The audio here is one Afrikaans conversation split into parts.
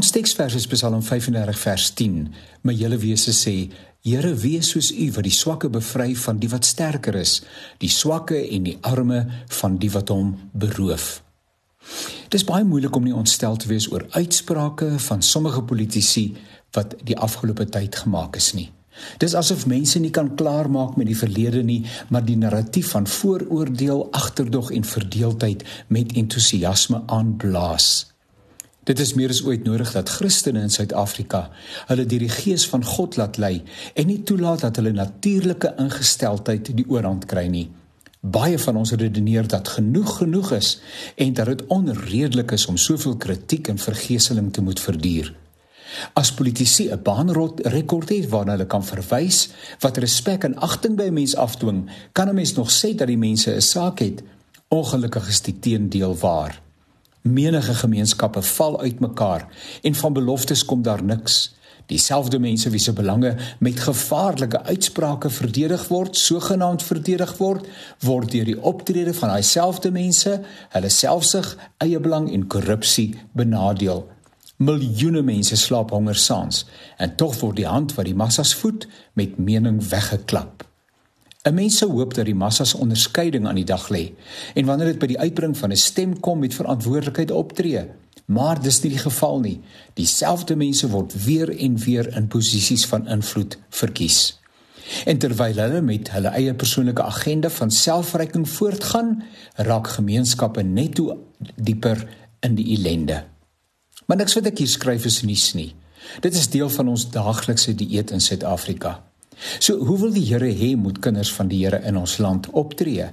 Ons teksvers is Psalm 35 vers 10. My hele wese sê: Here, wees soos U wat die swakke bevry van die wat sterker is, die swakke en die arme van die wat hom beroof. Dit is baie moeilik om nie ontstel te wees oor uitsprake van sommige politici wat die afgelope tyd gemaak is nie. Dis asof mense nie kan klaarmaak met die verlede nie, maar die narratief van vooroordeel, agterdog en verdeeldheid met entoesiasme aanblaas. Dit is meer as ooit nodig dat Christene in Suid-Afrika hulle deur die gees van God laat lei en nie toelaat dat hulle natuurlike ingesteldheid die oorhand kry nie. Baie van ons redeneer dat genoeg genoeg is en dat dit onredelik is om soveel kritiek en vergeeseling te moet verduur. As politici 'n baanrot rekord het waarna hulle kan verwys wat respek en agting by 'n mens afdwing, kan 'n mens nog sê dat die mense 'n saak het. Ongelukkig is die teendeel waar. Menige gemeenskappe val uitmekaar en van beloftes kom daar niks. Dieselfde mense wie se belange met gevaarlike uitsprake verdedig word, sogenaamd verdedig word, word deur die optrede van daai selfde mense, hulle selfsug, eie belang en korrupsie benadeel. Miljoene mense slaap honger saans en tog word die hand wat die massas voed met mening weggeklap. 'n Mens sou hoop dat die massas onderskeiding aan die dag lê en wanneer dit by die uitbring van 'n stem kom met verantwoordelikheid optree. Maar dis nie die geval nie. Dieselfde mense word weer en weer in posisies van invloed verkies. En terwyl hulle met hulle eie persoonlike agenda van selfverryking voortgaan, raak gemeenskappe net toe dieper in die ellende. Maar niks wat ek hier skryf is nuus nie. Dit is deel van ons daaglikse dieet in Suid-Afrika. So, hoe wil die Here hê moet kinders van die Here in ons land optree?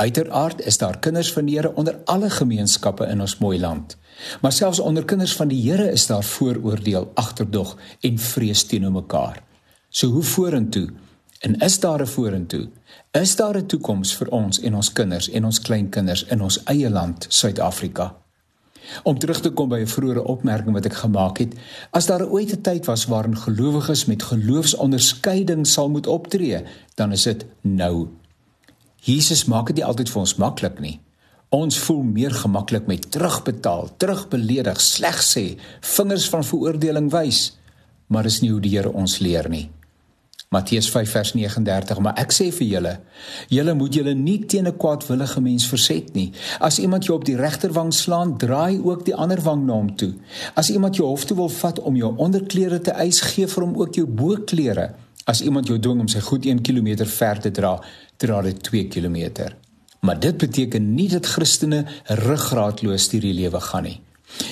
Uiteraard is daar kinders van die Here onder alle gemeenskappe in ons mooi land. Maar selfs onder kinders van die Here is daar vooroordeel, agterdog en vrees teenoor mekaar. So hoe vorentoe? En is daar 'n vorentoe? Is daar 'n toekoms vir ons en ons kinders en ons kleinkinders in ons eie land, Suid-Afrika? Om terug te kom by 'n vroeëre opmerking wat ek gemaak het, as daar ooit 'n tyd was waarin gelowiges met geloofsonderskeiding sal moet optree, dan is dit nou. Jesus maak dit nie altyd vir ons maklik nie. Ons voel meer gemaklik met terugbetaal, terugbeledig, sleg sê, vingers van veroordeling wys, maar dis nie hoe die Here ons leer nie. Matteus 5 vers 39 maar ek sê vir julle julle moet julle nie teen 'n kwaadwillige mens verset nie. As iemand jou op die regterwang slaan draai ook die ander wang na hom toe. As iemand jou hof toe wil vat om jou onderklere te eis gee vir hom ook jou boklere as iemand jou dwing om sy goed 1 km ver te dra dra dit 2 km maar dit beteken nie dat Christene ruggraatloos deur die lewe gaan nie.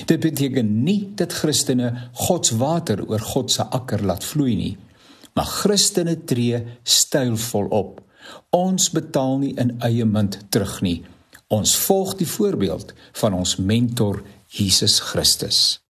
Dit beteken nie dat Christene God se water oor God se akker laat vloei nie maar Christene tree stylvol op. Ons betaal nie in eie munt terug nie. Ons volg die voorbeeld van ons mentor Jesus Christus.